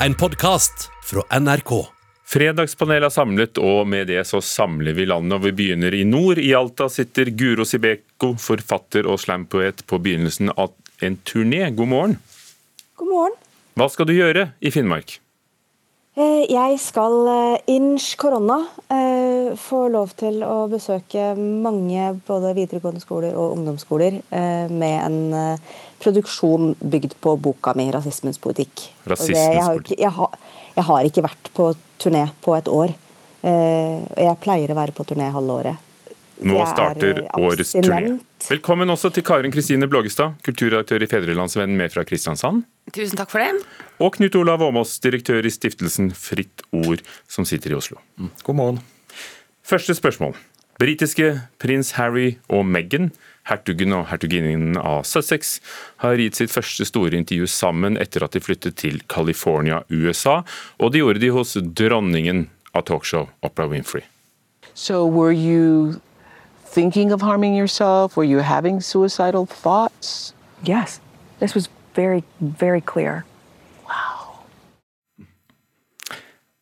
en podkast fra NRK. Fredagspanelet er samlet, og med det så samler vi landet. og Vi begynner i nord. I Alta sitter Guro Sibeko, forfatter og slampoet, på begynnelsen av en turné. God morgen. God morgen. Hva skal du gjøre i Finnmark? Eh, Jeg skal eh, inch korona eh, få lov til å besøke mange både videregående skoler og ungdomsskoler eh, med en eh, produksjon bygd på boka mi 'Rasismens politikk'. Rasismens det- jeg, har Rasismens ikke, jeg, har, jeg har ikke vært på turné på et år. Eh, Og jeg pleier å være på turné halve året. Nå Jeg er, starter årets turné. Velkommen også til Karin Kristine Blågestad, kulturredaktør i Fedrelandsvennen med fra Kristiansand. Tusen takk for det. Og Knut Olav Åmås, direktør i stiftelsen Fritt Ord, som sitter i Oslo. God morgen. Første spørsmål. Britiske prins Harry og Meghan, hertugen og hertuginnen av Sussex, har gitt sitt første store intervju sammen etter at de flyttet til California, USA. Og det gjorde de hos dronningen av talkshow, Oprah Winfrey. So, were you thinking of harming yourself? Were you having suicidal thoughts? Yes, this was very, very clear.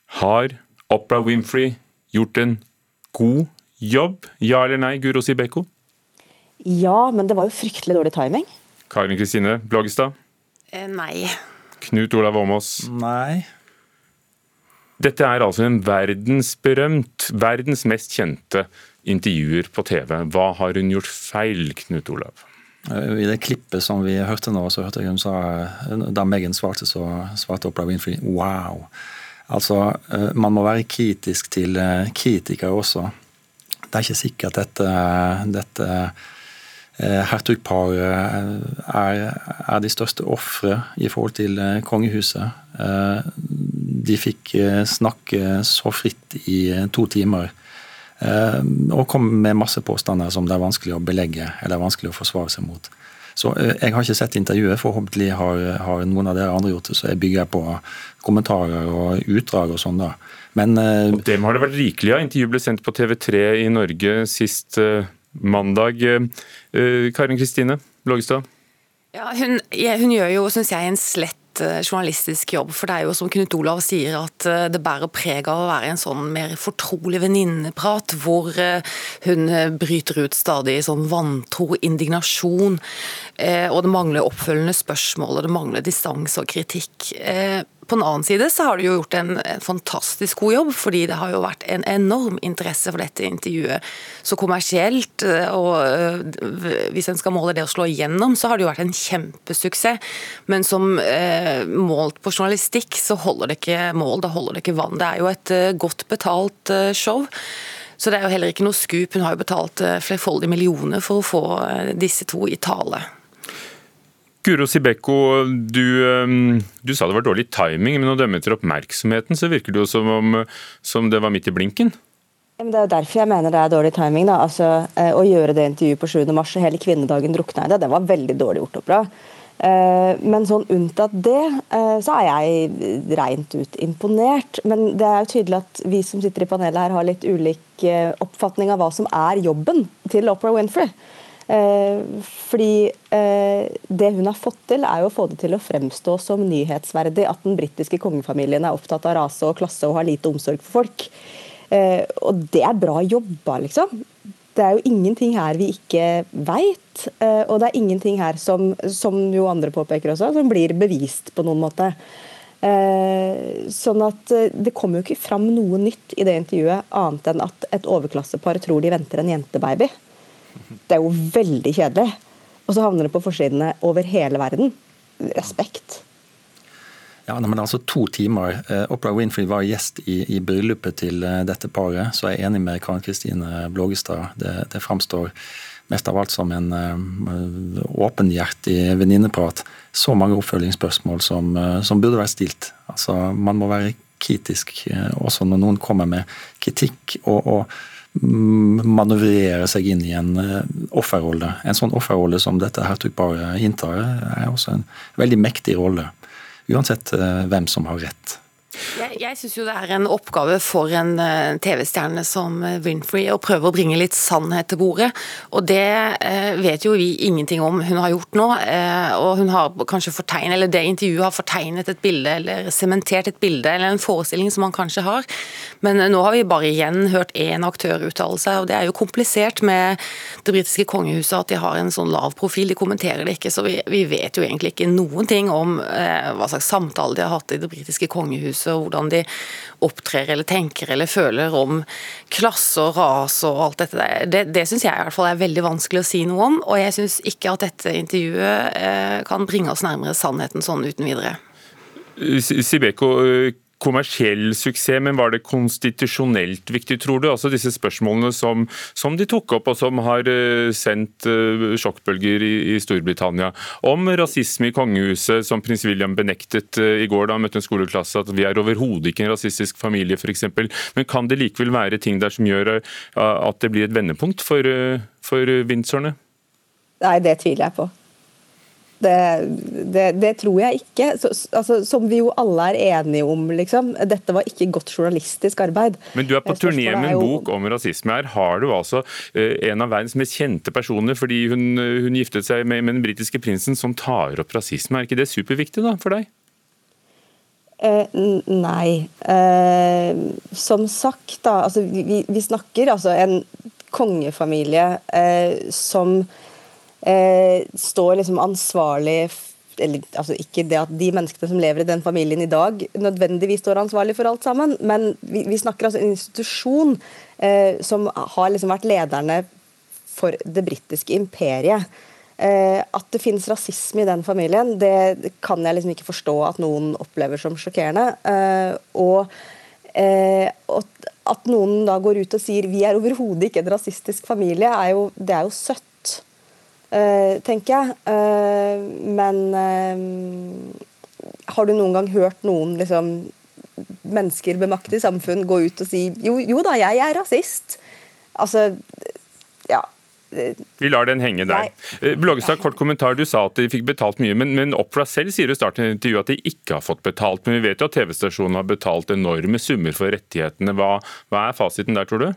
Har Oprah Winfrey gjort en god jobb? Ja eller nei, Guro Sibeko? Ja, men det var jo fryktelig dårlig timing. Karin Kristine Blågestad? Eh, Nei. Knut Olav Åmås? Nei. Dette er altså en verdensberømt, verdens mest kjente intervjuer på TV. Hva har hun gjort feil, Knut Olav? Eh, I det klippet som vi hørte nå, så hørte jeg hun sa Da Megan svarte, så svarte Oprah Winfrey 'wow'. Altså, eh, man må være kritisk til eh, kritikere også. Det er ikke sikkert dette, dette eh, hertugparet er, er de største ofre i forhold til eh, kongehuset. Eh, De fikk snakke så fritt i to timer. Og kom med masse påstander som det er vanskelig å belegge eller vanskelig å forsvare seg mot. Så eh, Jeg har ikke sett intervjuet, forhåpentlig har, har noen av dere andre gjort det, så jeg bygger på kommentarer og utdrag og sånn. da. Men og Dem har det vært rikelig av. Intervjuet ble sendt på TV3 i Norge sist eh, mandag. Eh, eh, Karin Kristine Blågestad? Ja, hun, hun gjør jo, syns jeg, en slett eh, journalistisk jobb. For det er jo som Knut Olav sier, at eh, det bærer preg av å være en sånn mer fortrolig venninneprat, hvor eh, hun eh, bryter ut stadig sånn vantro, indignasjon. eh, Og det mangler oppfølgende spørsmål, og det mangler distanse og kritikk. På den annen side så har du jo gjort en, en fantastisk god jobb, fordi det har jo vært en enorm interesse for dette intervjuet. Så kommersielt, eh, og eh, hvis en skal måle det å slå igjennom, så har det jo vært en kjempesuksess. Men som eh, målt på journalistikk, så holder det ikke mål, da holder det ikke vann. Det er jo et eh, godt betalt eh, show. Så det er jo heller ikke noe skup. Hun har jo betalt eh, flerfoldige millioner for å få disse to i tale. Guro Sibeko, du, eh, du sa det var dårlig timing, men å dømme etter oppmerksomheten, så virker det jo som om som det var midt i blinken. Det er jo derfor jeg mener det er dårlig timing. da. Altså, eh, Å gjøre det intervjuet på 7. mars og hele kvinnedagen drukna i det, det var veldig dårlig gjort og bra. Eh, Men sånn unntatt det, så er jeg rent ut imponert. Men det er jo tydelig at vi som sitter i panelet her har litt ulik oppfatning av hva som er jobben til Oprah Winfrey. Eh, Fordi eh, det hun har fått til, er jo å få det til å fremstå som nyhetsverdig at den britiske kongefamilien er opptatt av rase og klasse og har lite omsorg for folk. Eh, og det er bra jobba, liksom. Det er jo ingenting her vi ikke veit, og det er ingenting her som, som jo andre påpeker også, som blir bevist på noen måte. Sånn at Det kommer jo ikke fram noe nytt i det intervjuet, annet enn at et overklassepar tror de venter en jentebaby. Det er jo veldig kjedelig. Og så havner det på forsidene over hele verden. Respekt. Ja, men altså To timer. Eh, Oprah Winfrey var gjest i, i bryllupet til eh, dette paret, så jeg er enig med Karen Kristine Blågestad. Det, det framstår mest av alt som en uh, åpenhjertig venninneprat. Så mange oppfølgingsspørsmål som, eh, som burde vært stilt. Altså, Man må være kritisk eh, også når noen kommer med kritikk. og, og manøvrere seg inn i en eh, offerrolle. En sånn offerrolle som dette hertugparet inntar, er også en veldig mektig rolle. Uansett eh, hvem som har rett. Jeg Jeg syns jo det er en oppgave for en uh, TV-stjerne som uh, Winfrey å prøve å bringe litt sannhet til bordet. Og det eh, vet jo vi ingenting om hun har gjort nå. og hun har kanskje fortegnet, eller det intervjuet har fortegnet et bilde, eller sementert et bilde, eller en forestilling som man kanskje har. Men nå har vi bare igjen hørt én aktør uttale seg, og det er jo komplisert med det britiske kongehuset at de har en sånn lav profil. De kommenterer det ikke, så vi, vi vet jo egentlig ikke noen ting om hva slags samtale de har hatt i det britiske kongehuset, og hvordan de opptrer eller tenker eller føler om klasse og ras og alt dette. Det, det syns jeg i hvert fall er veldig vanskelig å si noe om, og jeg syns ikke at dette intervjuet eh, kan bringe oss nærmere sannheten sånn uten videre. Sibeko, kommersiell suksess, men var det konstitusjonelt viktig, tror du? Altså disse spørsmålene som, som de tok opp, og som har uh, sendt uh, sjokkbølger i, i, Storbritannia. Om rasisme i kongehuset, som prins William benektet uh, i går da han møtte en skoleklasse, at vi er overhodet ikke en rasistisk familie, f.eks. Men kan det likevel være ting der som gjør at det blir et vendepunkt for, for Windsorene? Nei, det tviler jeg på. Det, det, det, tror jeg ikke. Så, altså, som vi jo alle er enige om, liksom. Dette var ikke godt journalistisk arbeid. Men du er på turné med en bok om rasisme. Her har du altså eh, en av verdens mest kjente personer fordi hun, hun giftet seg med, med den britiske prinsen som tar opp rasisme. Er ikke det superviktig da, for deg? Eh, nei. Eh, som sagt, da. Altså, vi, vi snakker altså en kongefamilie eh, som eh, står liksom ansvarlig eller altså Ikke det at de menneskene som lever i den familien i dag nødvendigvis står ansvarlig for alt sammen, men vi, vi snakker altså en institusjon eh, som har liksom vært lederne for det britiske imperiet. Eh, at det finnes rasisme i den familien, det kan jeg liksom ikke forstå at noen opplever som sjokkerende. Eh, og, eh, at noen da går ut og sier vi er overhodet ikke en rasistisk familie, er jo, det er jo søtt. Eh, tenker jeg. Eh, men eh, har du noen gang hørt noen liksom, mennesker med makt i samfunn gå ut og si jo, jo da, jeg er rasist? Altså, ja. Vi lar den henge der. Bloggestad, kort kommentar. Du sa at de fikk betalt mye, men, men Opera selv sier i starten av intervjuet at de ikke har fått betalt. Men vi vet jo at TV-stasjonen har betalt enorme summer for rettighetene. Hva, hva er fasiten der, tror du?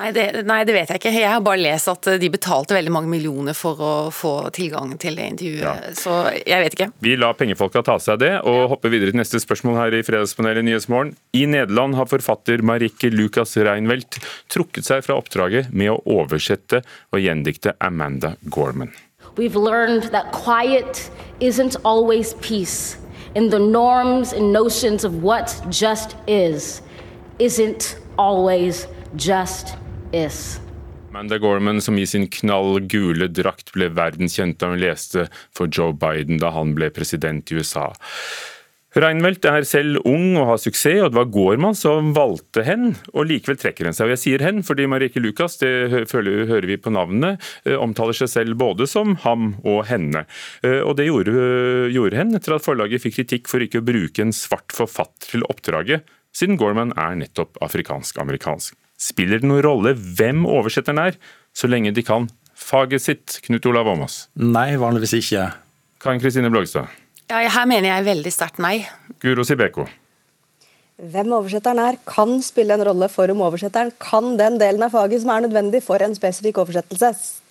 Nei det, nei det, vet jeg ikke. Jeg har bare lest at de betalte veldig mange millioner for å få tilgang til det intervjuet. Ja. Så jeg vet ikke. Vi lar pengefolka ta seg av det, og ja. hopper videre til neste spørsmål her i Fredagspanelet Nyhetsmorgen. I Nederland har forfatter Marikke Lucas Reinwelt trukket seg fra oppdraget med å oversette og gjendikte Amanda Gorman. We've learned that quiet isn't always peace. In the norms and notions of what just is, isn't always just is. Amanda Gorman, som i sin knallgule drakt ble verdenskjent da hun leste for Joe Biden da han ble president i USA. Reinfeldt er selv ung og har suksess, og det var Gorman som valgte hen. og Likevel trekker hun seg. Og Jeg sier hen fordi Marieke Lucas, det hører vi på navnet, eh, omtaler seg selv både som ham og henne. Eh, og Det gjorde, gjorde hen etter at forlaget fikk kritikk for ikke å bruke en svart forfatter til oppdraget, siden Gorman er nettopp afrikansk-amerikansk. Spiller det noen rolle hvem oversetteren er, så lenge de kan faget sitt? Knut Olav Åmås? Nei, vanligvis ikke. Karin Kristine Blågestad? Ja, her mener jeg veldig sterkt nei. Guro Sibeko? Hvem oversetteren er, kan spille en rolle for om oversetteren kan den delen av faget som er nødvendig for en spesifikk oversettelse.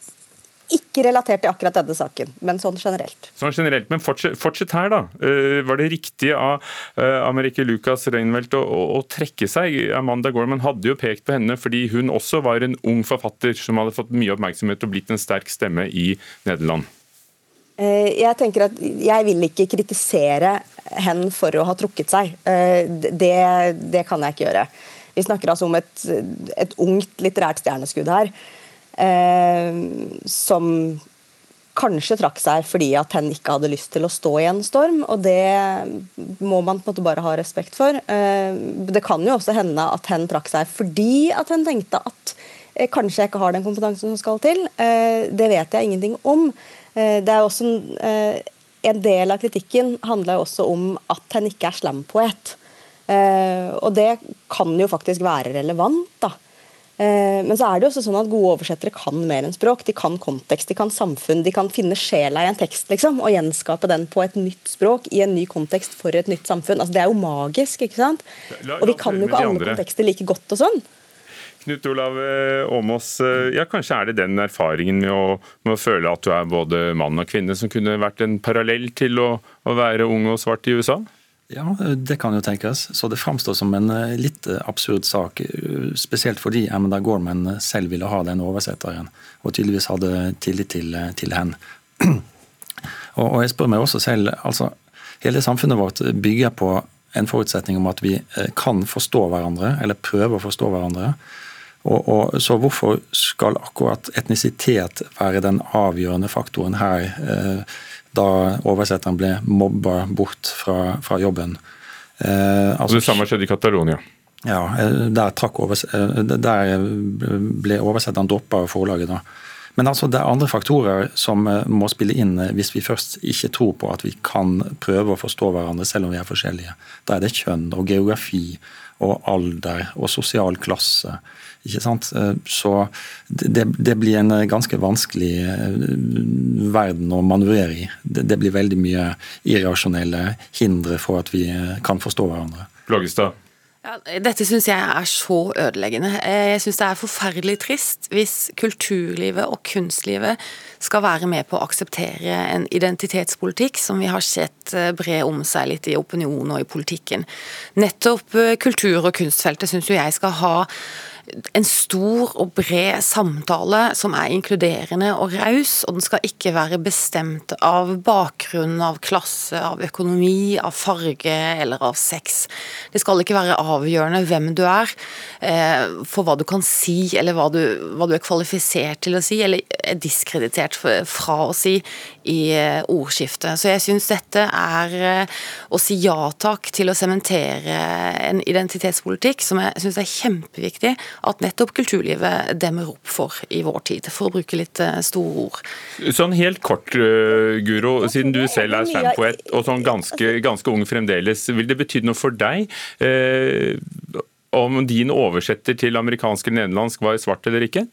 Ikke relatert til akkurat denne saken, men sånn generelt. Sånn generelt, Men fortsett, fortsett her, da. Uh, var det riktig av uh, Amerike Lucas Reinfeldt å, å, å, trekke seg? Amanda Gorman hadde jo pekt på henne fordi hun også var en ung forfatter som hadde fått mye oppmerksomhet og blitt en sterk stemme i Nederland. Uh, jeg tenker at jeg vil ikke kritisere henne for å ha trukket seg. Det, det kan jeg ikke gjøre. Vi snakker altså om et, et ungt litterært stjerneskudd her eh, som kanskje trakk seg fordi at hen ikke hadde lyst til å stå i en storm, og det må man på en måte bare ha respekt for. Eh, det kan jo også hende at hen trakk seg fordi at hen tenkte at eh, kanskje jeg ikke har den kompetansen som skal til. Eh, det vet jeg ingenting om. Eh, det er også en, eh, del av kritikken handler jo også om at hen ikke er slampoet. og det kan jo faktisk være relevant. da. Eh, men så er det også sånn at gode oversettere kan mer enn språk. De kan kontekst, de kan samfunn, de kan finne sjela i en tekst liksom, og gjenskape den på et nytt språk i en ny kontekst for et nytt samfunn. Altså, det er jo magisk, ikke sant? Og vi kan jo ikke alle andre. kontekster like godt og sånn. Knut Olav eh, Åmås, eh, ja, kanskje er det den erfaringen med å, med å føle at du er både mann og kvinne som kunne vært en parallell til å, å være ung og svart i USA? Ja, det kan jo tenkes. Så det framstår som en eh, litt eh, absurd sak. eh, Spesielt fordi Amanda Gorman eh, selv ville ha den oversetteren, og tydeligvis hadde tillit til, eh, til henne. Og, og jeg spør meg også selv, altså Hele samfunnet vårt bygger på en forutsetning om at vi eh, kan forstå hverandre, eller prøve å forstå hverandre. Og, og, så hvorfor skal akkurat etnisitet være den avgjørende faktoren her, eh, da oversetteren ble mobba bort fra, fra jobben? Eh, altså, det samme skjedde i Catalonia. ja, eh, der, overs eh, der ble oversetteren droppa av forlaget. da. Men altså, det er andre faktorer som eh, må spille inn eh, hvis vi først ikke tror på at vi kan prøve å forstå hverandre selv om vi er forskjellige. Da er det kjønn og geografi og alder og sosial klasse. Ikke sant? Eh, Så det, det blir en eh, ganske vanskelig eh, verden å manøvrere i. Det, det blir veldig mye irrasjonelle hindre for at vi kan forstå hverandre. Blågestad. Ja, dette syns jeg er så ødeleggende. Eh, Jeg syns det er forferdelig trist hvis kulturlivet og kunstlivet skal være med på å akseptere en identitetspolitikk som vi har sett eh, bre om seg litt i opinionen og i politikken. Nettopp eh, kultur- og kunstfeltet syns jo jeg skal ha en stor og bred samtale som er inkluderende og raus, og den skal ikke være bestemt av bakgrunn, av klasse, av økonomi, av farge eller av sex. Det skal ikke være avgjørende hvem du er eh, for hva du kan si, eller hva du, hva du er kvalifisert til å si, eller er diskreditert fra å si i eh, ordskiftet. Så jeg syns dette er eh, å si ja takk til å sementere en identitetspolitikk som jeg syns er kjempeviktig at nettopp kulturlivet demmer opp for i vår tid, for å bruke litt eh, store ord. Sånn helt kort, Guro, siden du selv er slampoet og sånn ganske, ganske ung fremdeles, vil det bety noe for deg om din oversetter til amerikansk eller nederlandsk var svart eller ikke?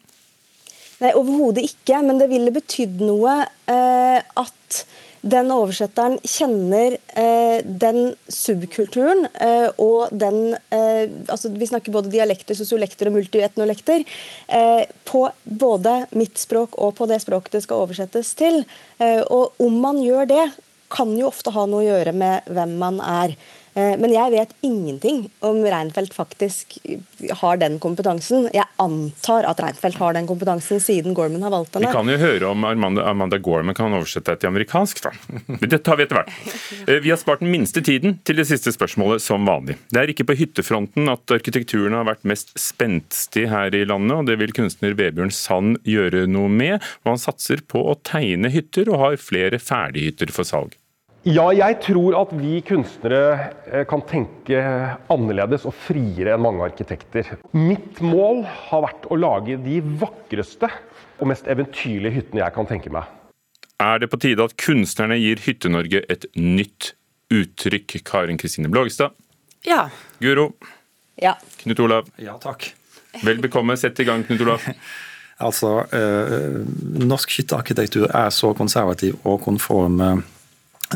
Nei, overhodet ikke, men det ville betydd noe eh, at den oversetteren kjenner eh, den subkulturen eh, og den eh, altså Vi snakker både dialekter, sosiolekter og multietnolekter. Eh, på både mitt språk og på det språket det skal oversettes til. Eh, og om man gjør det, kan jo ofte ha noe å gjøre med hvem man er. Eh, Men jeg vet ingenting om Reinfeldt faktisk har den kompetansen. Jeg antar at Reinfeldt har den kompetansen, siden Gorman har valgt Vi kan jo høre om Amanda, Amanda Gorman kan oversette deg til amerikansk, da. Men Det tar vi etter hvert. Eh, Vi har spart den minste tiden til det siste spørsmålet, som vanlig. Det er ikke på hyttefronten at arkitekturen har vært mest spenstig her i landet, og det vil kunstner Vebjørn Sand gjøre noe med. Og han satser på å tegne hytter, og har flere ferdighytter for salg. Ja, jeg tror at vi kunstnere eh, kan tenke annerledes og friere enn mange arkitekter. Mitt mål har vært å lage de vakreste og mest eventyrlige hyttene jeg kan tenke meg. Er det på tide at kunstnerne gir Hytte-Norge et nytt uttrykk? Karin Kristine Blågestad, Ja, Guro, Ja. Knut Olav. Ja, takk. Vel bekomme, sett i gang, Knut Olav. Altså, eh, Norsk hyttearkitektur er så konservativ og konform eh,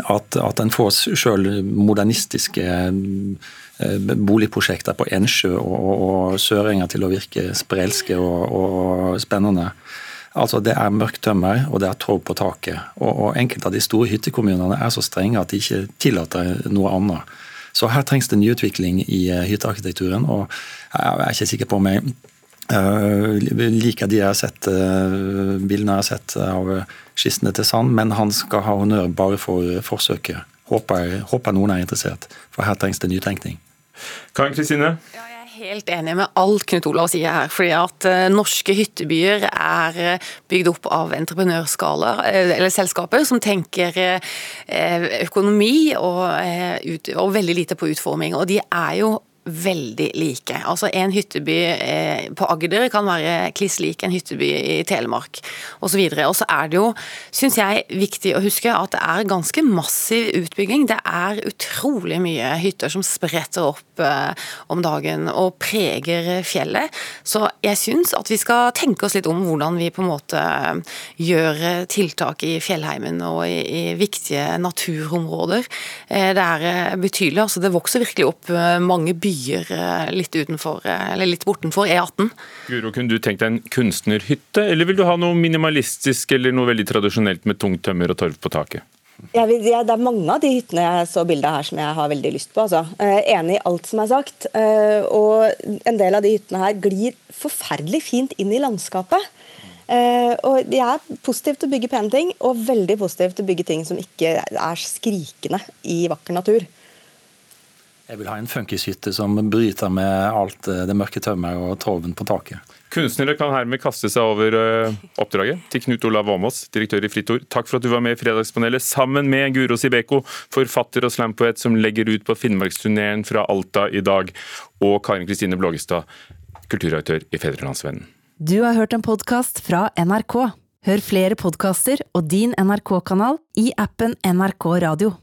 at, at en får sjøl modernistiske eh, boligprosjekter på Ensjø og, og, og Sørenga til å virke sprelske og, og spennende. Altså, Det er mørkt tømmer, og det er torv på taket. Og, og Enkelte av de store hyttekommunene er så strenge at de ikke tillater noe annet. Så her trengs det nyutvikling i eh, hyttearkitekturen. og Jeg er ikke sikker på om jeg liker de jeg har sett, uh, bildene jeg har sett av skissene til Sand, men han skal ha honnør bare for forsøket. Håper, håper noen er interessert, for her trengs det nytenkning. Karin Kristine, Ja, jeg er helt enig med alt Knut Olav sier her. fordi at eh, Norske hyttebyer er eh, bygd opp av entreprenørskaler, eh, eller selskaper, som tenker eh, økonomi og, eh, ut, og veldig lite på utforming. Og de er jo veldig like. Altså En hytteby eh, på Agder kan være kliss lik en hytteby i Telemark osv. Og så er det jo, syns jeg, viktig å huske at det er ganske massiv utbygging. Det er utrolig mye hytter som spretter opp eh, om dagen og preger fjellet. Så jeg syns at vi skal tenke oss litt om hvordan vi på en måte gjør tiltak i fjellheimen og i, viktige naturområder. Eh, det er betydelig. altså Det vokser virkelig opp mange byer byer eh, litt utenfor, eh, eller litt bortenfor E18. Guro, kunne du tenkt deg en kunstnerhytte, eller vil du ha noe minimalistisk eller noe veldig tradisjonelt med tungt tømmer og torv på taket? Vil, ja, det er mange av de hyttene jeg så bildet her som jeg har veldig lyst på. Altså. Er enig i alt som er sagt. Eh, og en del av de hyttene her glir forferdelig fint inn i landskapet. Og Jeg er positiv til å bygge pene ting, og veldig positiv til å bygge ting som ikke er skrikende i vakker natur. Jeg vil ha en funkishytte som bryter med alt eh, det mørke tømmeret og torven på taket. Kunstnere kan hermed kaste seg over eh, oppdraget. Til Knut Olav Åmås, direktør i Fritt Ord, takk for at du var med i Fredagspanelet sammen med Guro Sibeko, forfatter og slampoet som legger ut på Finnmarksturneen fra Alta i dag, og Karin Kristine Blågestad, kulturaktør i Fedrelandsvennen. Du har hørt en podkast fra NRK. Hør flere podkaster og din NRK-kanal i appen NRK Radio.